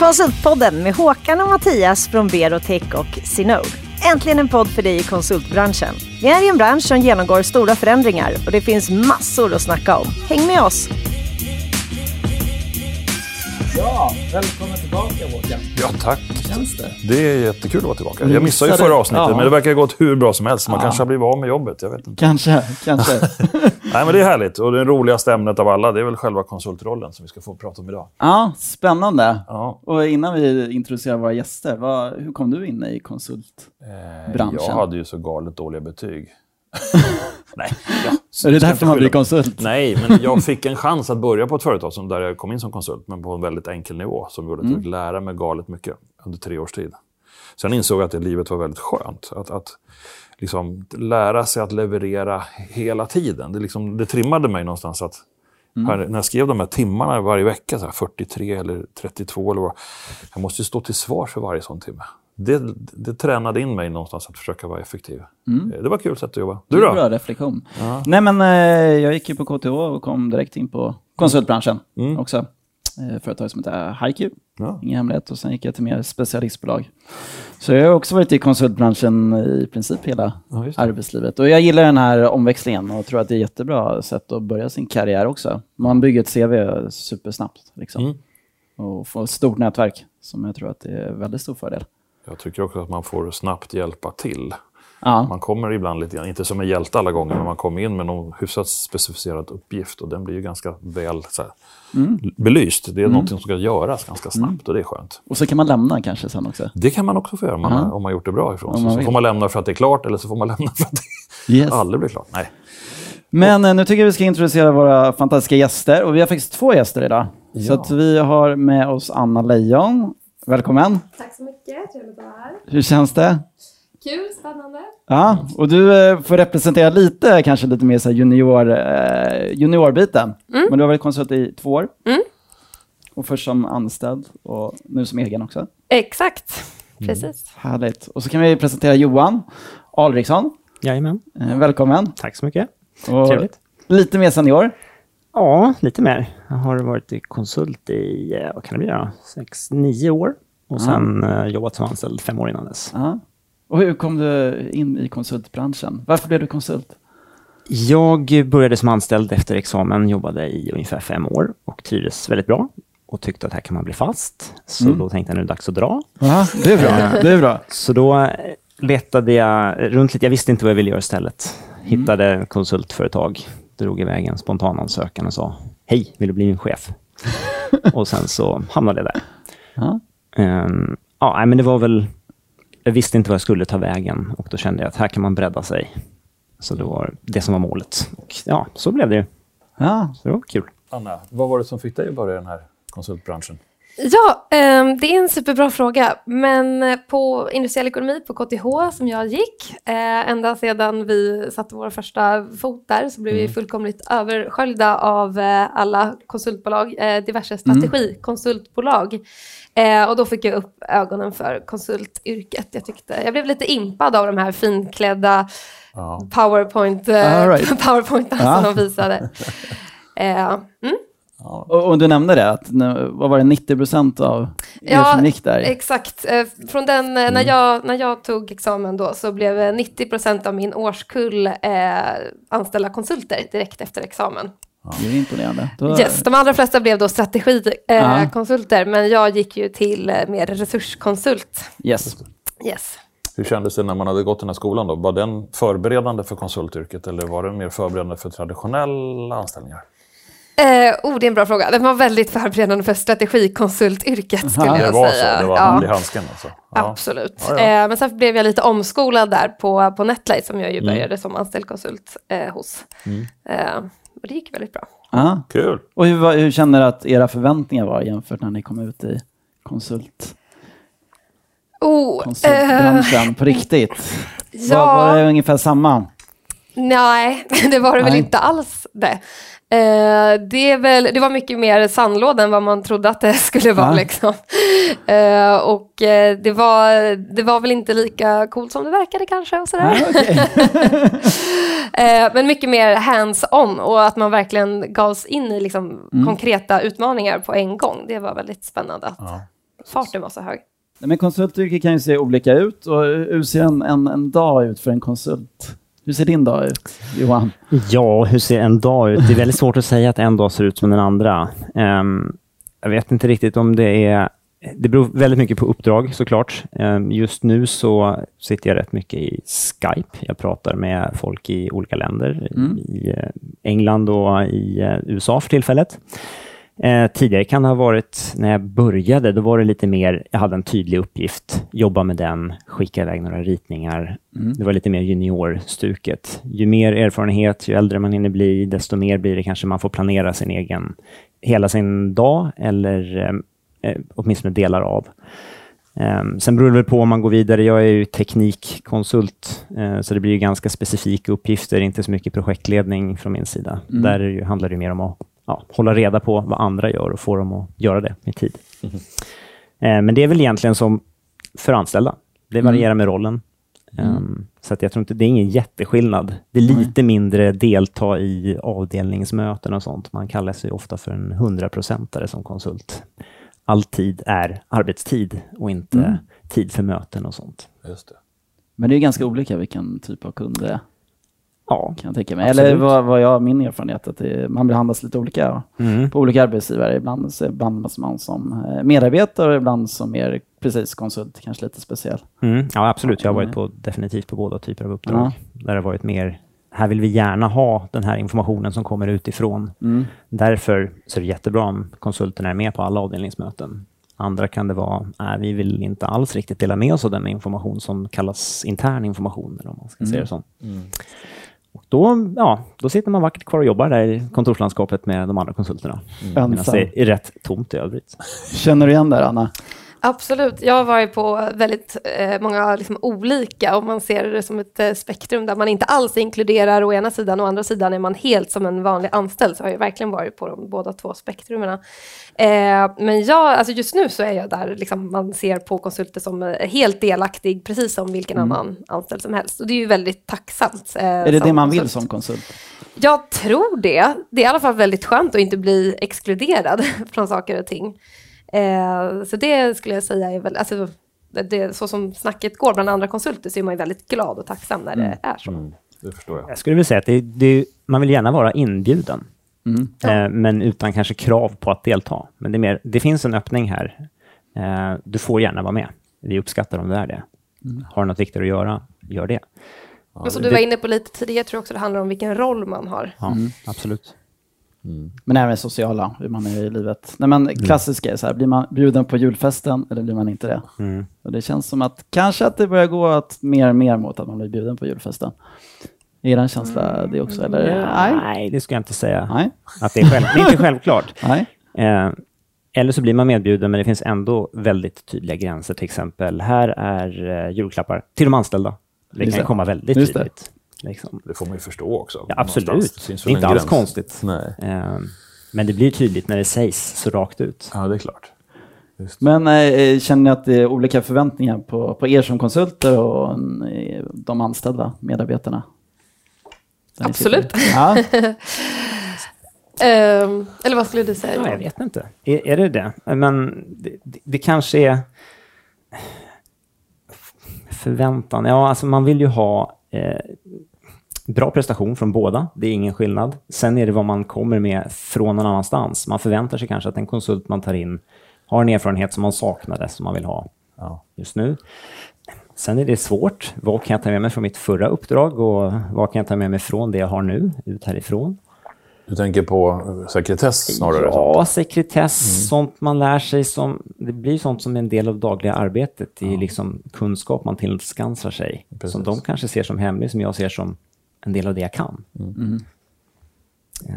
Konsultpodden med Håkan och Mattias från Berotech och Sinode. Äntligen en podd för dig i konsultbranschen. Vi är i en bransch som genomgår stora förändringar och det finns massor att snacka om. Häng med oss! Ja, välkommen tillbaka Håkan. Ja, tack. Känns det? Det är jättekul att vara tillbaka. Ni Jag missade ju förra avsnittet, ja. men det verkar ha gått hur bra som helst. Man Ja. kanske har blivit av med jobbet. Jag vet inte. Kanske, kanske. Nej, men det är härligt. Och det roligaste ämnet av alla, det är väl själva konsultrollen som vi ska få prata om idag. ja, spännande. Ja. Och innan vi introducerar våra gäster, vad, hur kom du in i konsult? Eh. Jag hade ju så galet dåliga betyg. Nej, ja. Är det därför man blir konsult? Nej, men jag fick en chans att börja på ett företag som, där jag kom in som konsult, men på en väldigt enkel nivå som gjorde att jag Mm. fick lära mig galet mycket under tre års tid. Sen insåg jag att det livet var väldigt skönt. Att, att liksom lära sig att leverera hela tiden. Det, liksom, det trimmade mig någonstans att Mm. här, när jag skrev de här timmarna varje vecka, så här 43 eller 32 eller vad, jag måste stå till svar för varje sån timme. Det, det tränade in mig någonstans att försöka vara effektiv. Eh, Det var ett kul sätt att jobba. Du Mm. Då? Bra reflektion. Nej, men eh, jag gick ju på KTH och kom direkt in på konsultbranschen också. Eh, företag som heter HiQ, Ja. ingen hemlighet. Och sen gick jag till mer specialistbolag. Så jag har också varit i konsultbranschen i princip hela Ja, arbetslivet. Och jag gillar den här omväxlingen och tror att det är ett jättebra sätt att börja sin karriär också. Man bygger ett CV supersnabbt liksom. Mm. och får ett stort nätverk som jag tror att det är väldigt stor fördel. Jag tycker också att man får snabbt hjälpa till. Ja, Man kommer ibland lite grann, inte som en hjälte alla gånger, men man kommer in med någon hyfsat specificerad uppgift och den blir ju ganska väl så här, belyst. Det är någonting som ska göras ganska snabbt och det är skönt. och så kan man lämna kanske sen också. Det kan man också få göra om man, Ja. om man gjort det bra ifrån sig. Så vill. får man lämna för att det är klart eller så får man lämna för att det Yes. aldrig blir klart. Nej. Men eh, nu tycker jag vi ska introducera våra fantastiska gäster. Och vi har faktiskt två gäster idag. Så Ja. att vi har med oss Anna Lejon. Välkommen. Tack så mycket, trevligt att vara här. Hur känns det? Kul, spännande. Ja, och du eh, får representera lite, kanske lite mer så här junior, eh, juniorbiten. Men du har varit konsult i två år. Mm. Och först som anställd och nu som egen också. Exakt, precis. Härligt. Och så kan vi presentera Johan Alriksson. Jajamän, Eh, välkommen. tack så mycket. Och Trevligt. Lite mer senior. Ja, lite mer. Jag har varit konsult i, eh, vad kan det bli då? Sex, nio år. Och sen eh, jobbat som anställd fem år innan dess. Ja. Och hur kom du in i konsultbranschen? Varför blev du konsult? Jag började som anställd efter examen, jobbade i ungefär fem år och trivdes väldigt bra. Och tyckte att här kan man bli fast. Så Mm. då tänkte jag nu är det dags att dra. Ja, det är bra. Det är bra. Så då eh, letade jag runt lite. Jag visste inte vad jag ville göra istället. Hittade konsultföretag, drog iväg en spontanansökan och sa Hej, vill du bli min chef? och sen så hamnade jag där. Ja. Ehm, ja, men det var väl... Jag visste inte vad jag skulle ta vägen och då kände jag att här kan man bredda sig. Så det var det som var målet. Och ja, så blev det ju. Ja. Så det var kul. Anna, vad var det som fick dig att börja i den här konsultbranschen? Ja, ehm, det är en superbra fråga. Men eh, på industriell ekonomi på KTH som jag gick, eh, ända sedan vi satte vår första fot där så blev vi fullkomligt översköljda av eh, alla konsultbolag, diverse strategikonsultbolag. Eh, och då fick jag upp ögonen för konsultyrket. Jag, tyckte, jag blev lite impad av de här finklädda Ja. powerpoint, right. powerpointarna Ja. som de visade. Mm. Och, och du nämnde det, att vad var det, 90 procent av er Ja, som gick där? Exakt. Eh, Från den, eh, Mm. när, jag, när jag tog examen då så blev eh, 90% av min årskull eh, anställda konsulter direkt efter examen. Det är imponerande. Då, Yes, de allra flesta blev då Ja. strategikonsulter, eh, men jag gick ju till eh, mer resurskonsult. Yes. Yes. Hur kändes det när man hade gått den här skolan? Då? Var den förberedande för konsultyrket eller var den mer förberedande för traditionella anställningar? Eh, oh, det är en bra fråga. Den var väldigt förberedande för strategikonsultyrket skulle Aha. jag Det var säga. så? Det var Ja. hand i handsken? Alltså. Ja. Absolut. Ja, ja. Eh, men sen blev jag lite omskolad där på, på Netlight som jag ju Mm. började som anställd konsult eh, hos. Eh, och det gick väldigt bra. Ja. Kul! Och hur, var- hur känner du att era förväntningar var jämfört när ni kom ut i konsult, Oh, eh, konsultbranschen på riktigt? Var, ja, var det ungefär samma? nej, det var det väl Nej. inte alls det. Eh, det, är väl, det var mycket mer sandlåda än vad man trodde att det skulle vara. Ja. Liksom. Eh, och eh, det, var, det var väl inte lika coolt som det verkade kanske. Och sådär. Ja, okej. Eh, men mycket mer hands-on och att man verkligen gavs in i liksom, konkreta utmaningar på en gång. Det var väldigt spännande att, Ja. farten var så hög. Men konsultyrket kan ju se olika ut. Och hur ser en, en, en dag ut för en konsult? Hur ser din dag ut, Johan? Ja, hur ser en dag ut? Det är väldigt svårt att säga att en dag ser ut som den andra. Ehm, jag vet inte riktigt om det är... Det beror väldigt mycket på uppdrag såklart. Ehm, just nu så sitter jag rätt mycket i Skype. Jag pratar med folk i olika länder, i eh, England och i eh, USA för tillfället. Eh, tidigare kan det ha varit, när jag började, då var det lite mer, jag hade en tydlig uppgift, jobba med den, skicka iväg några ritningar. Det var lite mer juniorstuket. Ju mer erfarenhet, ju äldre man hinner bli, desto mer blir det kanske man får planera sin egen, hela sin dag eller eh, eh, åtminstone delar av. Um, sen beror det väl på om man går vidare. Jag är ju teknikkonsult, eh, så det blir ju ganska specifika uppgifter, inte så mycket projektledning från min sida. Där är det ju, handlar det mer om att ja, hålla reda på vad andra gör och få dem att göra det med tid. Eh, men det är väl egentligen som för anställda. Det varierar med rollen. Um, så att jag tror inte det är ingen jätteskillnad. Det är lite mindre delta i avdelningsmöten och sånt. Man kallar sig ofta för en hundraprocentare som konsult. All tid är arbetstid och inte tid för möten och sånt. Just det. Men det är ganska olika vilken typ av kund det är, Ja, kan jag tänka mig. Absolut. Eller vad, vad jag, min erfarenhet, att det, man behandlas lite olika Mm. på olika arbetsgivare. Ibland så behandlas man som eh, medarbetare ibland som mer precis konsult, kanske lite speciell. Mm, ja, absolut. Jag har varit på, definitivt på båda typer av uppdrag. Där det har varit mer, här vill vi gärna ha den här informationen som kommer utifrån. Därför så är det jättebra om konsulterna är med på alla avdelningsmöten. Andra kan det vara, nej, vi vill inte alls riktigt dela med oss av den information som kallas intern information, eller om man ska säga det så. Och då, ja, då sitter man vackert kvar och jobbar där i kontorslandskapet med de andra konsulterna. Medan Ensam. det är rätt tomt i övrigt. Känner du igen det Anna? Absolut. Jag har varit på väldigt eh, många liksom, olika och man ser det som ett eh, spektrum där man inte alls inkluderar å ena sidan och å andra sidan är man helt som en vanlig anställd. Så har jag verkligen varit på de båda två spektrumerna. Eh, men jag, alltså just nu så är jag där liksom, man ser på konsulter som eh, helt delaktig, precis som vilken annan anställd som helst. Och det är ju väldigt tacksamt. eh, Är det det man vill konsult. som konsult? Jag tror det. Det är i alla fall väldigt skönt att inte bli exkluderad från saker och ting. Eh, så det skulle jag säga är väl, alltså, det, det, så som snacket går bland andra konsulter så är man ju väldigt glad och tacksam när det är så. Mm, det förstår jag. Jag skulle vilja säga att det, det, man vill gärna vara inbjuden, eh, men utan kanske krav på att delta. Men det, är mer, det finns en öppning här. Eh, du får gärna vara med. Vi uppskattar om du är det. Har du något viktigt att göra, gör det. och som du var inne på lite tidigare tror jag också det handlar om vilken roll man har. Ja, absolut. Men även sociala, hur man är i livet. Nej, men klassiska är så här, blir man bjuden på julfesten eller blir man inte det? Mm. Och det känns som att kanske att det börjar gå att mer och mer mot att man blir bjuden på julfesten. Är det en känsla det också? Eller? Nej. Nej, det skulle jag inte säga. Nej. Att det, är själv, det är inte självklart. Nej. Eh, eller så blir man medbjuden, men det finns ändå väldigt tydliga gränser. Till exempel, här är eh, julklappar till de anställda. Det Just kan det. komma väldigt Just det. Liksom. Det får man ju förstå också. Ja, absolut. Det är inte alls gräns. konstigt. Nej. Eh, men det blir tydligt när det sägs så rakt ut. Ja, det är klart. Men eh, känner ni att det är olika förväntningar på, på er som konsulter och eh, de anställda medarbetarna? Absolut. Ja. Ehm, eller vad skulle du säga? Ja, jag vet inte. Är, är det det? Men det, det, det kanske är förväntan. Ja, alltså man vill ju ha eh, bra prestation från båda. Det är ingen skillnad. Sen är det vad man kommer med från någon annanstans. Man förväntar sig kanske att en konsult man tar in har en erfarenhet som man saknade, som man vill ha Ja. just nu. Sen är det svårt. Vad kan jag ta med mig från mitt förra uppdrag och vad kan jag ta med mig från det jag har nu, ut härifrån? Du tänker på sekretess snarare? Ja, sekretess, sånt man lär sig som... Det blir sånt som är en del av dagliga arbetet. Det är liksom kunskap man tillskansar sig. Precis. Som de kanske ser som hemlig, som jag ser som en del av det jag kan. Eh,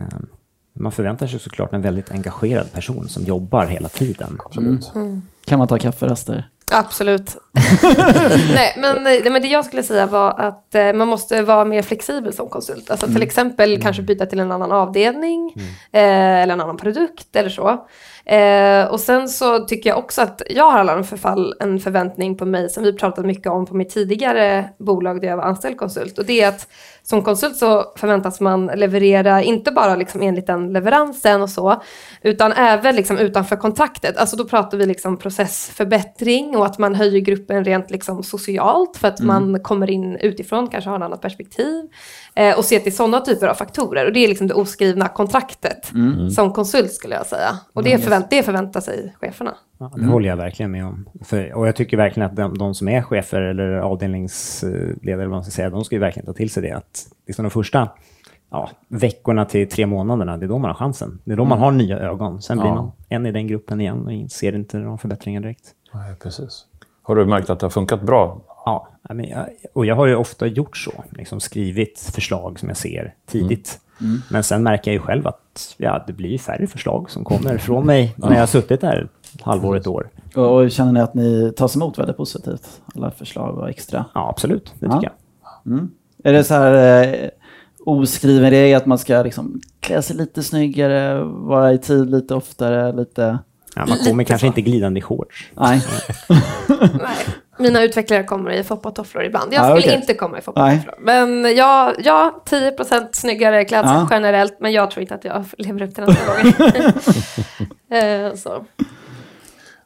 Man förväntar sig såklart en väldigt engagerad person som jobbar hela tiden. Absolut. Kan man ta kafferester? Absolut. nej, men, nej, men det jag skulle säga var att eh, man måste vara mer flexibel som konsult. Alltså till exempel kanske byta till en annan avdelning eh, eller en annan produkt eller så. Eh, och sen så tycker jag också att jag har alla förfall en förväntning på mig som vi pratat mycket om på mitt tidigare bolag där jag var anställd konsult. Och det är att som konsult så förväntas man leverera, inte bara liksom enligt den leveransen och så, utan även liksom utanför kontraktet. Alltså då pratar vi liksom processförbättring och att man höjer gruppen rent liksom socialt för att mm. man kommer in utifrån, kanske har ett annat perspektiv. Eh, och ser till sådana typer av faktorer. Och det är liksom det oskrivna kontraktet mm. som konsult skulle jag säga. Och det, förvänt, det förväntar sig cheferna. Ja, det mm. håller jag verkligen med om. För, och jag tycker verkligen att de, de, som är chefer eller avdelningsledare, eller vad man ska säga, de ska ju verkligen ta till sig det. Att liksom de första ja, veckorna till tre månaderna, det är då man har chansen. Det är då mm. man har nya ögon. Sen blir man en i den gruppen igen och ser inte någon förbättringar direkt. Nej, precis. Har du märkt att det har funkat bra? Ja, och jag har ju ofta gjort så. Liksom skrivit förslag som jag ser tidigt. Mm. Mm. Men sen märker jag ju själv att ja, det blir färre förslag som kommer från mig när jag har suttit där halvår, ett år. Och känner ni att ni tas emot väldigt positivt? Alla förslag och extra? Ja, absolut. Det tycker ja. jag. Mm. Är det så här eh, oskriven regel att man ska liksom klä sig lite snyggare, vara i tid lite oftare, lite... Ja, man kommer kanske så. inte glidande i shorts. Nej. Nej. Mina utvecklare kommer i foppatofflor ibland. Jag skulle okay. inte komma i foppatofflor. Men jag, ja, 10% snyggare klädsel ja. generellt, men jag tror inte att jag lever upp till den här eh, så.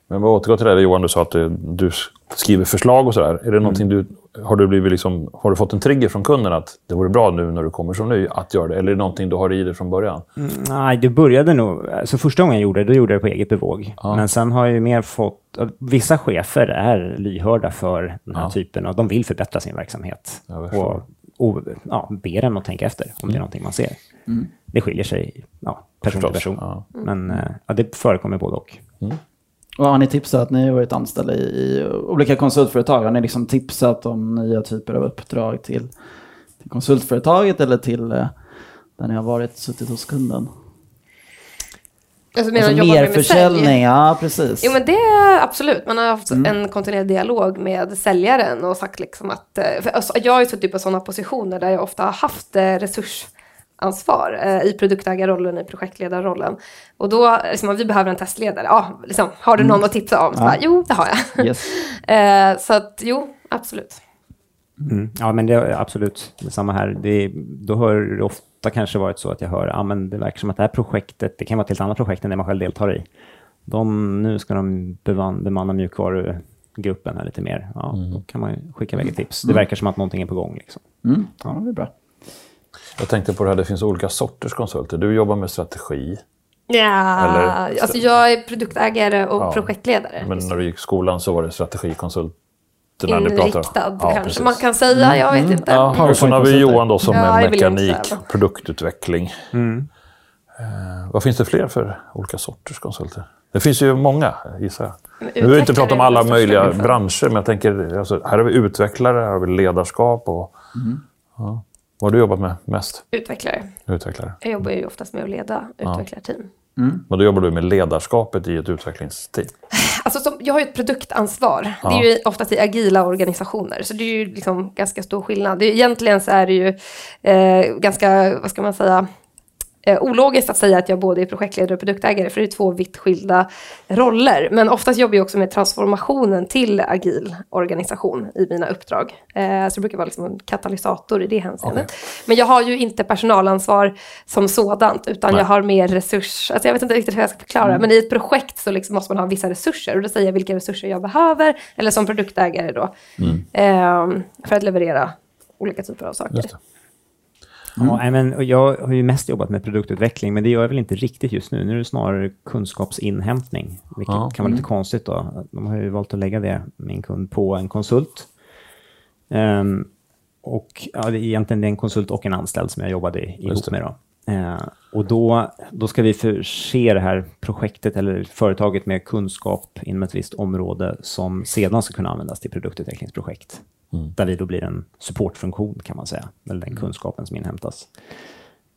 Men vad återgår till det Johan, du sa att du skriver förslag och sådär. Är det någonting mm. du, har, du blivit liksom, har du fått en trigger från kunden att det vore bra nu när du kommer som ny att göra det? Eller är det någonting du har i dig från början? Mm, nej, det började nog... Alltså första gången jag gjorde det, då gjorde jag det på eget bevåg. Ja. Men sen har jag mer fått... Vissa chefer är lyhörda för den här ja. typen av... De vill förbättra sin verksamhet. Och, och ja, ber en att tänka efter om mm. det är mm. någonting man ser. Mm. Det skiljer sig ja, person till person. Ja. Men eh, ja, det förekommer både och. Och har ni tipsat, ni har varit anställda i, i, olika konsultföretag, har ni liksom tipsat om nya typer av uppdrag till, till konsultföretaget eller till eh, där ni har varit, suttit hos kunden? Alltså, alltså mer försäljning, ja precis. Jo men det är absolut, man har haft mm. en kontinuerlig dialog med säljaren och sagt liksom att, eh, alltså, jag har ju suttit på sådana positioner där jag ofta har haft eh, resurs ansvar eh, i produktägarrollen, i projektledarrollen. Och då, liksom, vi behöver en testledare. Ja, liksom, har du någon mm. att tipsa om? Så ja. bara, jo, det har jag. Yes. eh, så att, jo, absolut. Mm. Ja, men det är absolut samma här. Det, då har det ofta kanske varit så att jag hör, ja men det verkar som att det här projektet, det kan vara ett helt annat projekt än det man själv deltar i. De, nu ska de bemanna, bemanna mjukvarugruppen här lite mer. Ja, mm. Då kan man skicka iväg ett tips. Det mm. verkar som att någonting är på gång. Liksom. Mm. Ja, det är bra. Jag tänkte på det här, det finns olika sorters konsulter. Du jobbar med strategi. Ja, Eller, alltså jag är produktägare och ja, projektledare. Men när du gick i skolan så var det strategikonsult Inriktad ja, kanske precis. man kan säga, jag vet mm. inte. Ja, och så har vi Johan då som ja, är mekanik, produktutveckling. Mm. Eh, vad finns det fler för olika sorters konsulter? Det finns ju många, gissar jag. Nu vill inte prata om alla möjliga branscher, men jag tänker, alltså, här har vi utvecklare, här har vi ledarskap och... Mm. Ja. Vad har du jobbat med mest? Utvecklare. Utvecklare. Jag jobbar ju oftast med att leda utvecklarteam. Mm. Men då jobbar du med ledarskapet i ett utvecklingsteam? Alltså, som, jag har ju ett produktansvar. Ja. Det är ju oftast i agila organisationer, så det är ju liksom ganska stor skillnad. Det, egentligen så är det ju eh, ganska, vad ska man säga, eh, ologiskt att säga att jag både är projektledare och produktägare, för det är två vitt skilda roller. Men oftast jobbar jag också med transformationen till agil organisation i mina uppdrag. Eh, så det brukar vara liksom en katalysator i det hänseendet. Okay. Men jag har ju inte personalansvar som sådant, utan Nej. jag har mer resurs... Alltså jag vet inte riktigt hur jag ska förklara, mm. men i ett projekt så liksom måste man ha vissa resurser. Och då säger jag vilka resurser jag behöver, eller som produktägare då, mm. eh, för att leverera olika typer av saker. Mm. Ja, men, jag har ju mest jobbat med produktutveckling, men det gör jag väl inte riktigt just nu. Nu är det snarare kunskapsinhämtning, vilket ja. kan vara lite mm. konstigt. Då. De har ju valt att lägga det, min kund, på en konsult. Um, och ja, det är egentligen en konsult och en anställd som jag jobbade ihop med. Då. Uh, och då, då ska vi förse det här projektet eller företaget med kunskap inom ett visst område som sedan ska kunna användas till produktutvecklingsprojekt. Mm. Där vi då blir en supportfunktion kan man säga, eller den mm. kunskapen som inhämtas.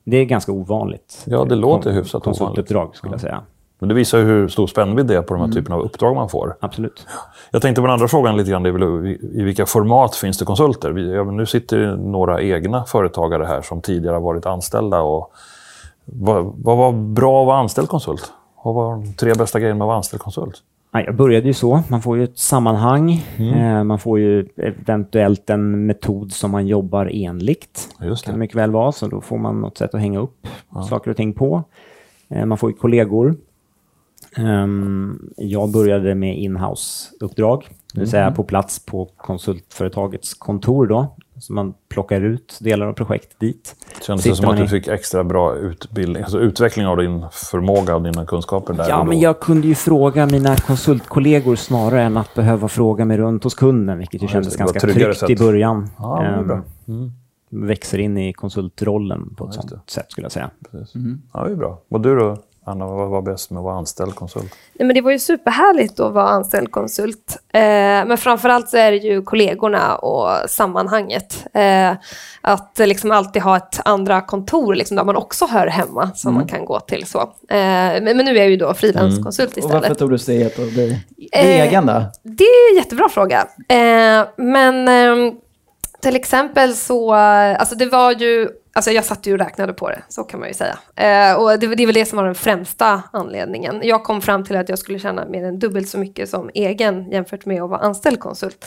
Det är ganska ovanligt. Ja, det låter hyfsat Konsultuppdrag skulle ja. jag säga. Men det visar hur stor spännvidd det är på de här mm. typerna av uppdrag man får. Absolut. Jag tänkte på den andra frågan lite grann, det är väl, i vilka format finns det konsulter? Vi, nu sitter några egna företagare här som tidigare har varit anställda. Och vad, vad var bra att vara anställd konsult? Vad var de tre bästa grejerna med att vara anställd konsult? Jag började ju så. Man får ju ett sammanhang. Mm. Eh, man får ju eventuellt en metod som man jobbar enligt. Just det. kan mycket väl vara, så då får man något sätt att hänga upp ja. saker och ting på. Eh, man får ju kollegor. Ehm, jag började med inhouse-uppdrag, det vill säga mm. på plats på konsultföretagets kontor då. Så man plockar ut delar av projekt dit. Kändes det som att du fick extra bra utbildning, alltså utveckling av din förmåga och dina kunskaper där? Ja, men jag kunde ju fråga mina konsultkollegor snarare än att behöva fråga mig runt hos kunden, vilket ju ja, kändes ganska tryggt sätt. i början. Ja, um, mm. Växer in i konsultrollen på ett ja, sånt sätt skulle jag säga. Mm. Ja, det är bra. Och du då? Anna, vad var bäst med att vara anställd konsult? Nej, men det var ju superhärligt att vara anställd konsult. Eh, men framförallt så är det ju kollegorna och sammanhanget. Eh, att liksom alltid ha ett andra kontor liksom, där man också hör hemma som mm. man kan gå till. så. Eh, men, men, nu är jag ju då frilanskonsult mm. istället. Och varför tog du steget att bli egen då? Det är en jättebra fråga. Eh, men ehm, till exempel så, alltså det var ju Alltså jag satt ju och räknade på det, så kan man ju säga. Eh, och det, det är väl det som var den främsta anledningen. Jag kom fram till att jag skulle tjäna mer än dubbelt så mycket som egen jämfört med att vara anställd konsult.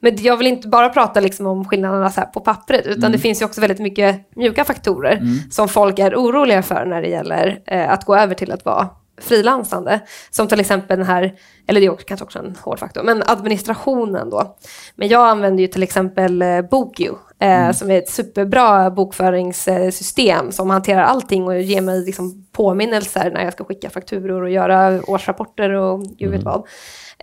Men jag vill inte bara prata liksom om skillnaderna så på pappret, utan mm. det finns ju också väldigt mycket mjuka faktorer mm. som folk är oroliga för när det gäller eh, att gå över till att vara frilansande. Som till exempel den här, eller det är kanske också en hård faktor, men administrationen då. Men jag använder ju till exempel eh, BookU, eh, mm. som är ett superbra bokföringssystem som hanterar allting och ger mig liksom påminnelser när jag ska skicka fakturor och göra årsrapporter och gud vet mm.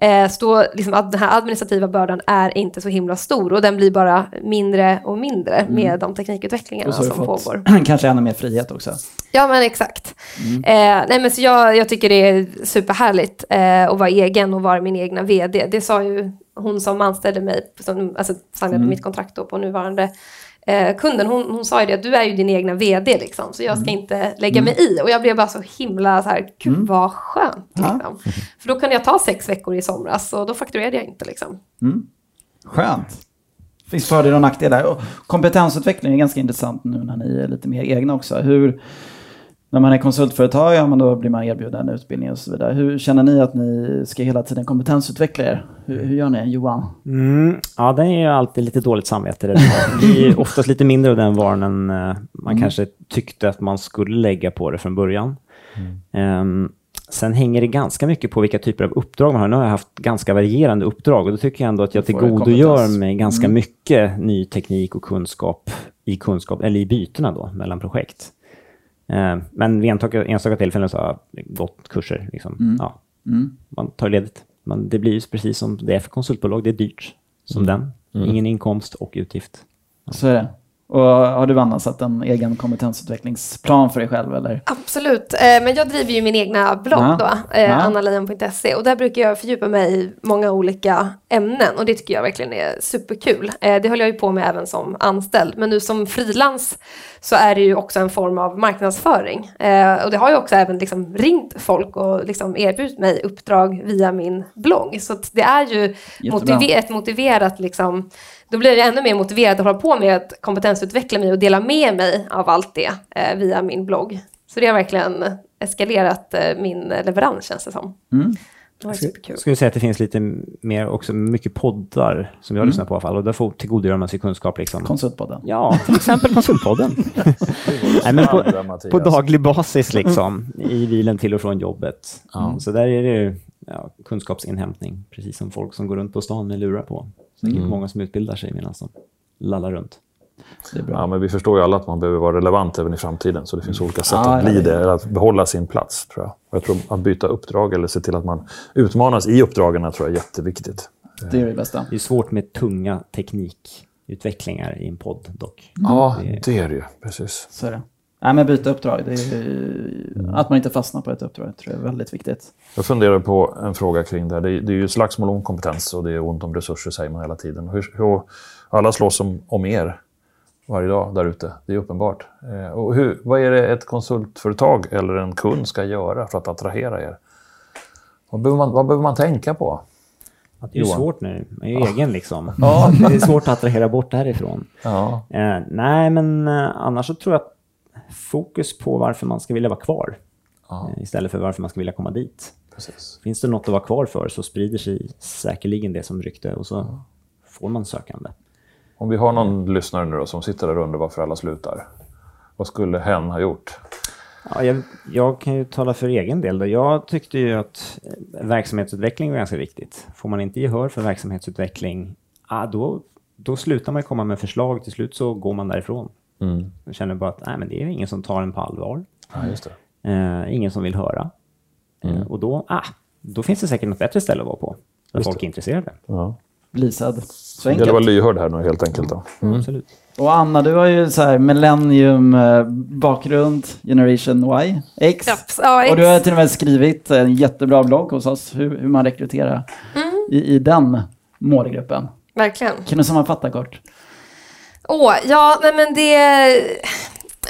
Eh, så liksom att den här administrativa bördan är inte så himla stor och den blir bara mindre och mindre mm. med de teknikutvecklingarna som pågår. Kanske ännu mer frihet också. Ja men exakt. Mm. Eh, nej, men så jag, jag tycker det är superhärligt eh, att vara egen och vara min egna vd. Det sa ju hon som anställde mig, som alltså, signade mm. mitt kontrakt då på nuvarande eh, kunden, hon, hon sa ju det, att du är ju din egna vd liksom, så jag ska mm. inte lägga mig mm. i. Och jag blev bara så himla så här, gud mm. vad skönt. Liksom. Ja. För då kunde jag ta sex veckor i somras och då fakturerade jag inte liksom. Mm. Skönt. Finns fördelar och nackdelar. Och kompetensutveckling är ganska intressant nu när ni är lite mer egna också. Hur, när man är konsultföretag, ja, men då blir man erbjuden utbildning och så vidare. Hur känner ni att ni ska hela tiden kompetensutveckla er? Hur, hur gör ni, Johan? Mm, ja, det är ju alltid lite dåligt samvete. Det är oftast lite mindre av den varan än uh, man mm. kanske tyckte att man skulle lägga på det från början. Mm. Um, sen hänger det ganska mycket på vilka typer av uppdrag man har. Nu har jag haft ganska varierande uppdrag och då tycker jag ändå att jag tillgodogör mig ganska mm. mycket ny teknik och kunskap i kunskap, eller i bytena då, mellan projekt. Eh, men vid enstaka, enstaka tillfällen så har jag gått kurser. Liksom. Mm. Ja, mm. Man tar ledigt. Man, det blir ju precis som det är för konsultbolag. Det är dyrt som mm. den. Mm. Ingen inkomst och utgift. Ja. Så är det. Och har du Anna satt en egen kompetensutvecklingsplan för dig själv? Eller? Absolut, eh, men jag driver ju min egna blogg ja. då, eh, ja. annalejon.se och där brukar jag fördjupa mig i många olika ämnen och det tycker jag verkligen är superkul. Eh, det höll jag ju på med även som anställd, men nu som frilans så är det ju också en form av marknadsföring. och det har ju också även liksom ringt folk och liksom erbjudit mig uppdrag via min blogg. Så det är ju motiver ett motiverat liksom, då blir jag ännu mer motiverad att hålla på med att kompetensutveckla mig och dela med mig av allt det eh, via min blogg. Så det har verkligen eskalerat eh, min leverans känns det som. Mm. Det. Skulle säga att det finns lite mer också, mycket poddar som jag mm. lyssnar på i alla fall och där får tillgodogöra man sig kunskap. Liksom. Konsultpodden. Ja, till exempel Konsultpodden. Nej, men på, på, daglig basis liksom, i bilen till och från jobbet. Mm. Så där är det ja, kunskapsinhämtning, precis som folk som går runt på stan med lurar på. Säkert mm. många som utbildar sig medan de lallar runt. Ja, men vi förstår ju alla att man behöver vara relevant även i framtiden. Så det finns olika sätt ja, att bli det, eller att behålla sin plats. tror jag. Och jag tror att byta uppdrag eller se till att man utmanas i uppdragen tror jag är jätteviktigt. Det är det bästa. Det är svårt med tunga teknikutvecklingar i en podd dock. Ja, det är det, är det ju. Precis. Så är det. Nej, men byta uppdrag. Det är, att man inte fastnar på ett uppdrag tror jag är väldigt viktigt. Jag funderar på en fråga kring det här. Det är, det är ju slagsmål om kompetens och det är ont om resurser säger man hela tiden. Hur, hur, alla slåss om, om er varje dag där ute. Det är uppenbart. Eh, och hur, vad är det ett konsultföretag eller en kund ska göra för att attrahera er? Vad behöver man, vad behöver man tänka på? Att det är ju svårt nu. Man är ju ja. egen liksom. Ja. Det är svårt att attrahera bort därifrån. Ja. Eh, nej, men eh, annars så tror jag att fokus på varför man ska vilja vara kvar. Ja. Eh, istället för varför man ska vilja komma dit. Precis. Finns det något att vara kvar för så sprider sig säkerligen det som rykte och så ja. får man sökande. Om vi har någon lyssnare nu då, som sitter där och undrar varför alla slutar. Vad skulle hen ha gjort? Ja, jag, jag, kan ju tala för egen del. Då. Jag tyckte ju att verksamhetsutveckling var ganska viktigt. Får man inte gehör för verksamhetsutveckling, ah, då, då slutar man komma med förslag. Till slut så går man därifrån. Mm. Jag känner bara att nej, men det är ingen som tar en på allvar. Ja, just det. Eh, ingen som vill höra. Eh, mm. Eh, och då, ah, då finns det säkert något bättre ställe att vara på. Där folk det. är intresserade. Ja. Bli sedd. Så enkelt. Det gäller att vara lyhörd här nu helt enkelt. Då. Mm. Absolut. Och Anna, du har ju så här millennium-bakgrund, Generation Y, X. Ja, X. Och du har till och med skrivit en jättebra blogg hos oss, hur, hur man rekryterar mm. i, i den målgruppen. Verkligen. Kan du sammanfatta kort? Åh, ja, nej men det,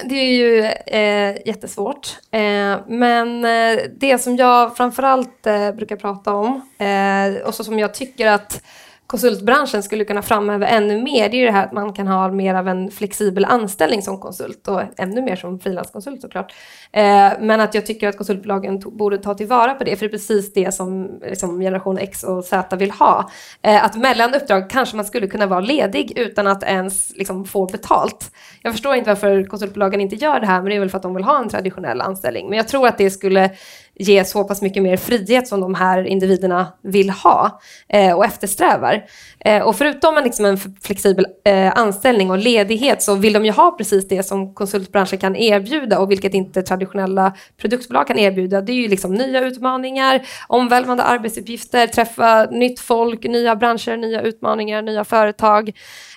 det är ju eh, jättesvårt. Eh, men eh, det som jag framförallt eh, brukar prata om, eh, och så som jag tycker att konsultbranschen skulle kunna framhäva ännu mer, det är ju det här att man kan ha mer av en flexibel anställning som konsult och ännu mer som frilanskonsult såklart. Eh, men att jag tycker att konsultbolagen borde ta tillvara på det, för det är precis det som liksom, generation X och Z vill ha. Eh, att mellan uppdrag kanske man skulle kunna vara ledig utan att ens liksom, få betalt. Jag förstår inte varför konsultbolagen inte gör det här, men det är väl för att de vill ha en traditionell anställning. Men jag tror att det skulle ge så pass mycket mer frihet som de här individerna vill ha eh, och eftersträvar. Eh, och förutom en, liksom en flexibel eh, anställning och ledighet så vill de ju ha precis det som konsultbranschen kan erbjuda och vilket inte traditionella produktbolag kan erbjuda. Det är ju liksom nya utmaningar, omvälvande arbetsuppgifter, träffa nytt folk, nya branscher, nya utmaningar, nya företag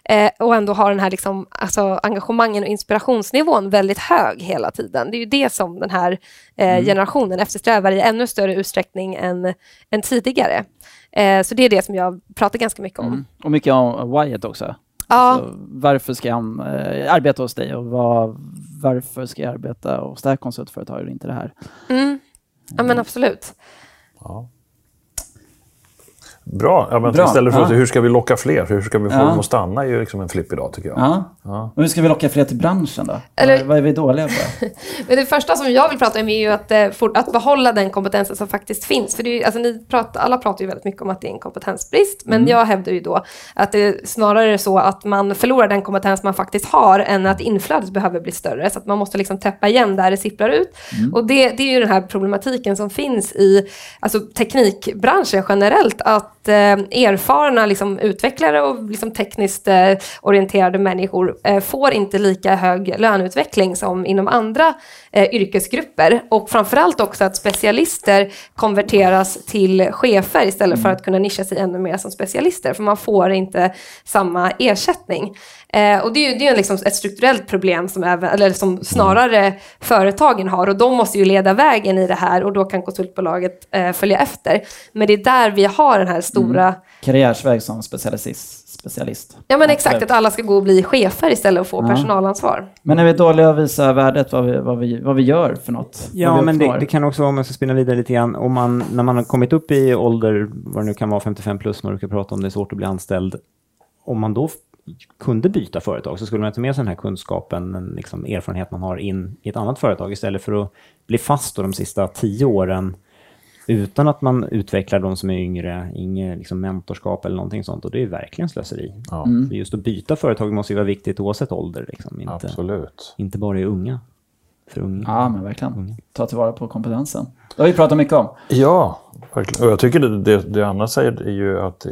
eh, och ändå ha den här liksom, alltså, engagemangen och inspirationsnivån väldigt hög hela tiden. Det är ju det som den här eh, mm. generationen eftersträvar i ännu större utsträckning än, än tidigare. Eh, så det är det som jag pratar ganska mycket om. Mm. Och mycket om Wyatt också. Ja. Alltså, varför ska han eh, arbeta hos dig och vad, varför ska jag arbeta hos det här konsultföretaget och inte det här? Mm. Ja men absolut. Ja. Bra. Ja, men Bra. Istället för ja. hur ska vi locka fler? Hur ska vi få ja. dem att stanna? är ju liksom en flipp idag tycker jag. Ja. ja. Och hur ska vi locka fler till branschen då? Eller, vad är vi dåliga på? men det första som jag vill prata om är ju att, eh, att behålla den kompetensen som faktiskt finns. För det är, alltså, ni pratar, alla pratar ju väldigt mycket om att det är en kompetensbrist. Men mm. jag hävdar ju då att det snarare är så att man förlorar den kompetens man faktiskt har än att inflödet behöver bli större. Så att man måste liksom täppa igen där det sipprar ut. Mm. Och det, det är ju den här problematiken som finns i alltså, teknikbranschen generellt. Att att eh, erfarna liksom, utvecklare och liksom, tekniskt eh, orienterade människor eh, får inte lika hög löneutveckling som inom andra eh, yrkesgrupper. Och framförallt också att specialister konverteras till chefer istället för att kunna nischa sig ännu mer som specialister, för man får inte samma ersättning. Eh, och det är ju det är liksom ett strukturellt problem som, även, eller som snarare företagen har och de måste ju leda vägen i det här och då kan konsultbolaget eh, följa efter. Men det är där vi har den här stora... Mm. Karriärsväg som specialist. specialist. Ja men exakt, att alla ska gå och bli chefer istället och få ja. personalansvar. Men är vi dåliga att visa värdet, vad vi, vad vi, vad vi gör för något? Ja, men det, det, kan också vara, om man ska spinna vidare lite grann, om man, när man har kommit upp i ålder, vad det nu kan vara, 55 plus, man brukar prata om det är svårt att bli anställd, om man då kunde byta företag så skulle man ta med sig den här kunskapen, liksom erfarenhet man har in i ett annat företag istället för att bli fast de sista tio åren utan att man utvecklar de som är yngre, inget liksom mentorskap eller någonting sånt. Och det är verkligen slöseri. Ja. Mm. Just att byta företag måste ju vara viktigt oavsett ålder. Liksom. Inte, Absolut. Inte bara i unga. För unga. Ja, men verkligen. Unga. Ta tillvara på kompetensen. Det har vi pratat mycket om. Ja, verkligen. Och jag tycker det, det, det Anna säger är ju att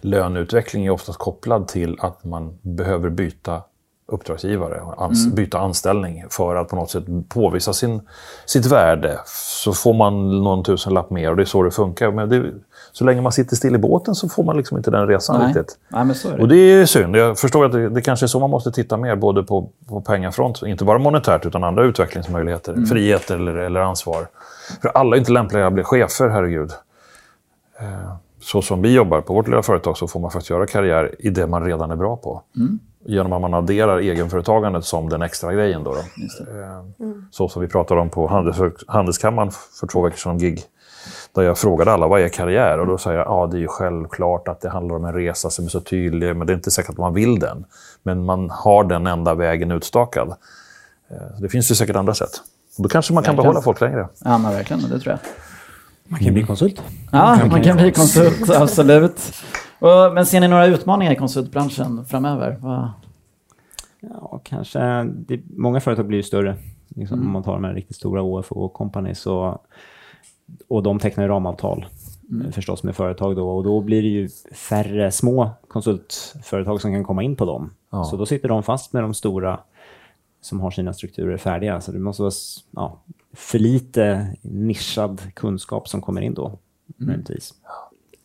löneutveckling är oftast kopplad till att man behöver byta uppdragsgivare, ans mm. byta anställning för att på något sätt påvisa sin, sitt värde. Så får man någon tusenlapp mer och det är så det funkar. Men det, så länge man sitter still i båten så får man liksom inte den resan Nej. riktigt. Nej, men så är det. Och det är synd. Jag förstår att det, det kanske är så man måste titta mer, både på, på pengafront, inte bara monetärt, utan andra utvecklingsmöjligheter, mm. friheter eller, eller ansvar. För alla är inte lämpliga att bli chefer, herregud. Eh så som vi jobbar på vårt lilla företag så får man faktiskt göra karriär i det man redan är bra på. Mm. Genom att man adderar egenföretagandet som den extra grejen. Då, då. Eh, mm. Så som vi pratade om på Handels Handelskammaren för två veckor sedan, gig, där jag frågade alla vad är karriär? Och då sa jag ja, det är ju självklart att det handlar om en resa som är så tydlig, men det är inte säkert att man vill den. Men man har den enda vägen utstakad. Eh, det finns ju säkert andra sätt. Då kanske man kan behålla folk längre. Ja, men verkligen. Det tror jag. Man kan bli konsult. Ja, man kan bli konsult, absolut. Men ser ni några utmaningar i konsultbranschen framöver? Va? Ja, kanske. Det, många företag blir ju större. Liksom, mm. Om man tar de här riktigt stora OFO companies och, och de tecknar ju ramavtal mm. förstås med företag då och då blir det ju färre små konsultföretag som kan komma in på dem. Ja. Så då sitter de fast med de stora som har sina strukturer färdiga. Så det måste vara ja, för lite nischad kunskap som kommer in då, mm. möjligtvis.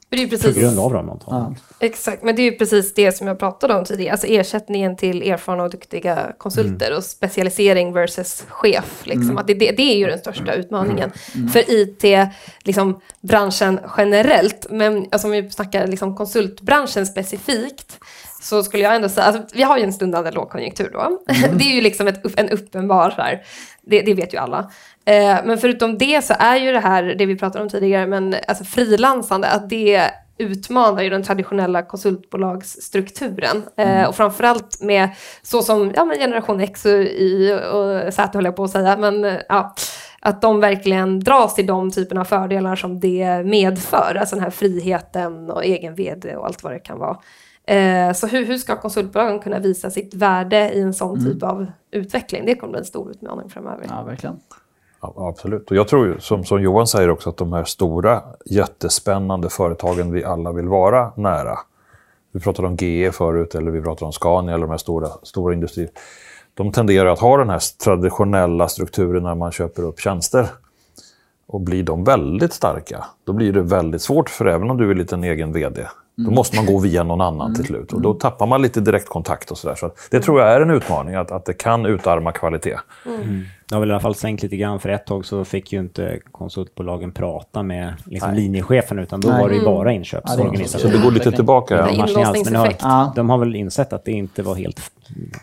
det är precis, På grund av ramavtalen. Ja. Exakt, men det är ju precis det som jag pratade om tidigare. Alltså ersättningen till erfarna och duktiga konsulter mm. och specialisering versus chef. Liksom. Mm. Att det, det, är ju den största utmaningen mm. för IT-branschen liksom, generellt. Men alltså, om vi snackar liksom, konsultbranschen specifikt så skulle jag ändå säga, alltså, vi har ju en stundande lågkonjunktur då. Mm. det är ju liksom ett, en uppenbar, så här, det, det, vet ju alla. Eh, men förutom det så är ju det här, det vi pratade om tidigare, men alltså frilansande, att det utmanar ju den traditionella konsultbolagsstrukturen. Eh, mm. och framförallt med så som ja, men generation X och Y och Z höll jag på att säga, men eh, ja, att de verkligen dras till de typerna av fördelar som det medför, alltså den här friheten och egen vd och allt vad det kan vara. Eh, så hur, hur ska konsultbolagen kunna visa sitt värde i en sån mm. typ av utveckling? Det kommer bli en stor utmaning framöver. Ja, verkligen. Ja, absolut. Och jag tror ju, som, som Johan säger också, att de här stora, jättespännande företagen vi alla vill vara nära. Vi pratade om GE förut, eller vi pratade om Scania, eller de här stora, stora industrier. De tenderar att ha den här traditionella strukturen när man köper upp tjänster. Och blir de väldigt starka, då blir det väldigt svårt för även om du är en liten egen VD då måste man gå via någon annan till slut. Och då tappar man lite direktkontakt och sådär. Så det tror jag är en utmaning, att, att det kan utarma kvalitet. Mm. Det har väl i alla fall sänkt lite grann. För ett tag så fick ju inte konsultbolagen prata med liksom, linjechefen, utan då Nej. var det ju bara inköpsorganisationen. Så det går lite tillbaka. Ja. Men har, ja. de har väl insett att det inte var helt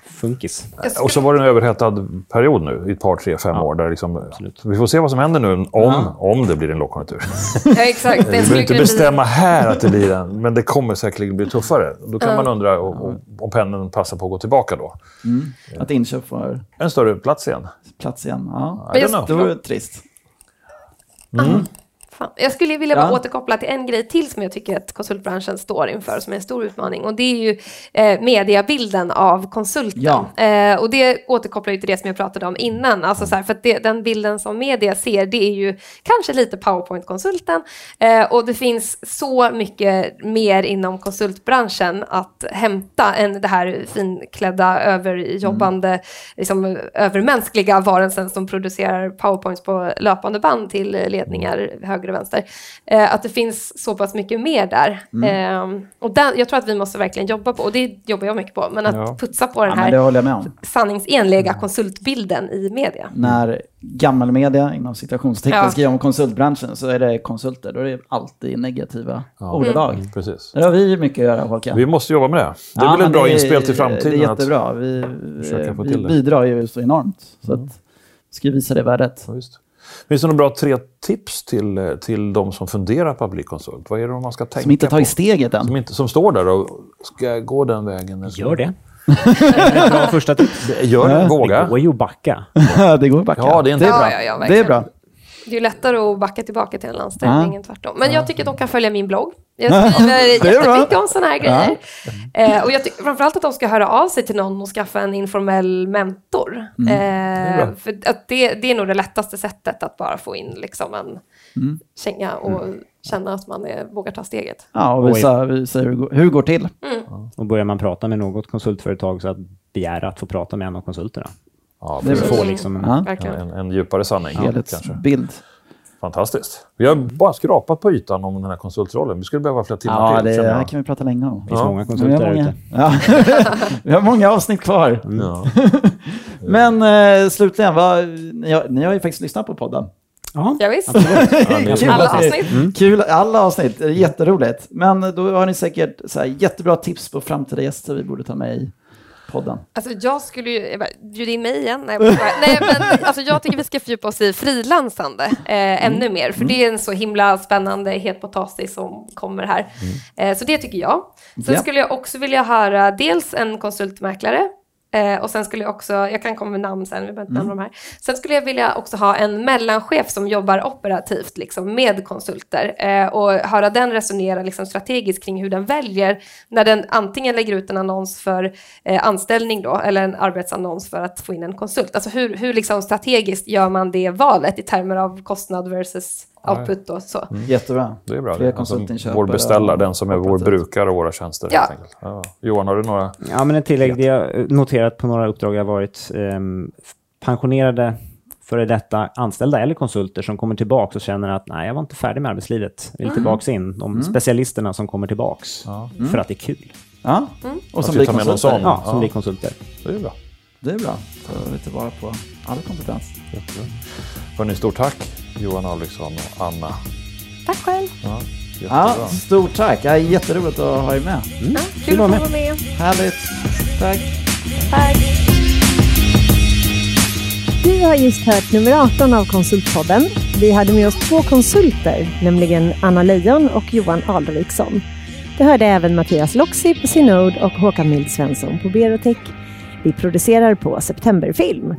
funkis. Och så var det en överhettad period nu, i ett par, tre, fem ja. år. Där liksom, vi får se vad som händer nu, om, ja. om det blir en lågkonjunktur. Ja, exakt. vi behöver inte bestämma här att det blir en, men det kommer säkerligen bli tuffare. Då kan man undra om, om pendeln passar på att gå tillbaka då. Mm. Att inköp får... En större plats igen. Plats igen, ja. Det vore trist. Mm. Fan. Jag skulle vilja bara ja. återkoppla till en grej till som jag tycker att konsultbranschen står inför som är en stor utmaning och det är ju eh, mediabilden av konsulten. Ja. Eh, och det återkopplar ju till det som jag pratade om innan, alltså så här, för att det, den bilden som media ser det är ju kanske lite PowerPoint-konsulten eh, och det finns så mycket mer inom konsultbranschen att hämta än det här finklädda överjobbande, mm. liksom, övermänskliga varelsen som producerar PowerPoints på löpande band till ledningar högre höger och vänster. Eh, att det finns så pass mycket mer där. Mm. Eh, och den, jag tror att vi måste verkligen jobba på, och det jobbar jag mycket på, men att ja. putsa på den här sanningsenliga konsultbilden i media. När gammelmedia, inom citationstecken, ja. skriver om konsultbranschen så är det konsulter, då är det alltid negativa ja. ordalag. Mm. Precis. Där har vi mycket att göra Håkan. Vi måste jobba med det. Det är ja, väl ett bra inspel till framtiden? Det är jättebra. Vi, vi bidrar ju så enormt. Så mm. att, ska visa det värdet. Ja, Finns det några bra tre tips till, till de som funderar på att bli konsult? Vad är det man ska tänka på? Som inte tagit steget än? Som, inte, som står där och ska gå den vägen? Gör det. bra första tips. Gör det, våga. Det går ju att backa. det går att backa. Ja, det är, inte är bra. Ja, ja, det är bra. Det är ju lättare att backa tillbaka till en anställning än tvärtom. Men jag tycker att de kan följa min blogg. Jag skriver jättemycket om sådana här grejer. Ja. Eh, och jag tycker framförallt att de ska höra av sig till någon och skaffa en informell mentor. Mm. Eh, för att det, det är nog det lättaste sättet att bara få in liksom en mm. känga och mm. känna att man är, vågar ta steget. Ja, och visa, visa hur, hur det går till. Mm. Och börjar man prata med något konsultföretag så att begära att få prata med en av konsulterna. Ja, det får liksom en, en, en, djupare sanning. Helhetsbild. Fantastiskt. Vi har bara skrapat på ytan om den här konsultrollen. Vi skulle behöva flera timmar ja, till. Ja, det här kan vi prata länge om. Det finns ja. många konsulter där ute. Ja. vi har många avsnitt kvar. Mm. Ja. Men eh, slutligen, vad, ni, har, ni har ju faktiskt lyssnat på podden. Ja, ja visst. kul alla avsnitt. Mm. Kul, alla avsnitt. Jätteroligt. Men då har ni säkert så här, jättebra tips på framtida gäster vi borde ta med i podden? Alltså jag skulle ju, bjuda in mig igen. Nej, Nej men alltså jag tycker vi ska fördjupa oss i frilansande eh, ännu mm. mer, för mm. det är en så himla spännande het potatis som kommer här. Mm. Eh, så det tycker jag. Sen ja. skulle jag också vilja höra dels en konsultmäklare Eh, och sen skulle jag också, jag kan komma med namn sen, vi behöver inte mm. de här. Sen skulle jag vilja också ha en mellanchef som jobbar operativt liksom, med konsulter eh, och höra den resonera liksom, strategiskt kring hur den väljer när den antingen lägger ut en annons för eh, anställning då, eller en arbetsannons för att få in en konsult. Alltså hur, hur liksom, strategiskt gör man det valet i termer av kostnad versus output och så. Mm. Jättebra. Det är bra. Det. Alltså, vår beställare, den som är vår brukare av våra tjänster. Ja. ja. Johan, har du några? Ja, men ett tillägg. Det jag noterat på några uppdrag har varit eh, pensionerade före detta anställda eller konsulter som kommer tillbaka och känner att nej, jag var inte färdig med arbetslivet. Jag vill mm. tillbaka in. De mm. specialisterna som kommer tillbaka ja. för mm. att det är kul. Ja, mm. och som blir konsulter. Ja, som ja. blir konsulter. Det är bra. Det är bra. Tar vi tillvara på all kompetens. Hörni, stort tack Johan Alriksson och Anna. Tack själv. Ja, ja, stort tack. Ja, jätteroligt att ha er med. Mm. Ja, kul att vara med. Härligt. Tack. Tack. Du har just hört nummer 18 av Konsultpodden. Vi hade med oss två konsulter, nämligen Anna Leijon och Johan Alriksson. Du hörde även Mattias Loxi på Synode och Håkan Mild Svensson på Berotech. Vi producerar på Septemberfilm.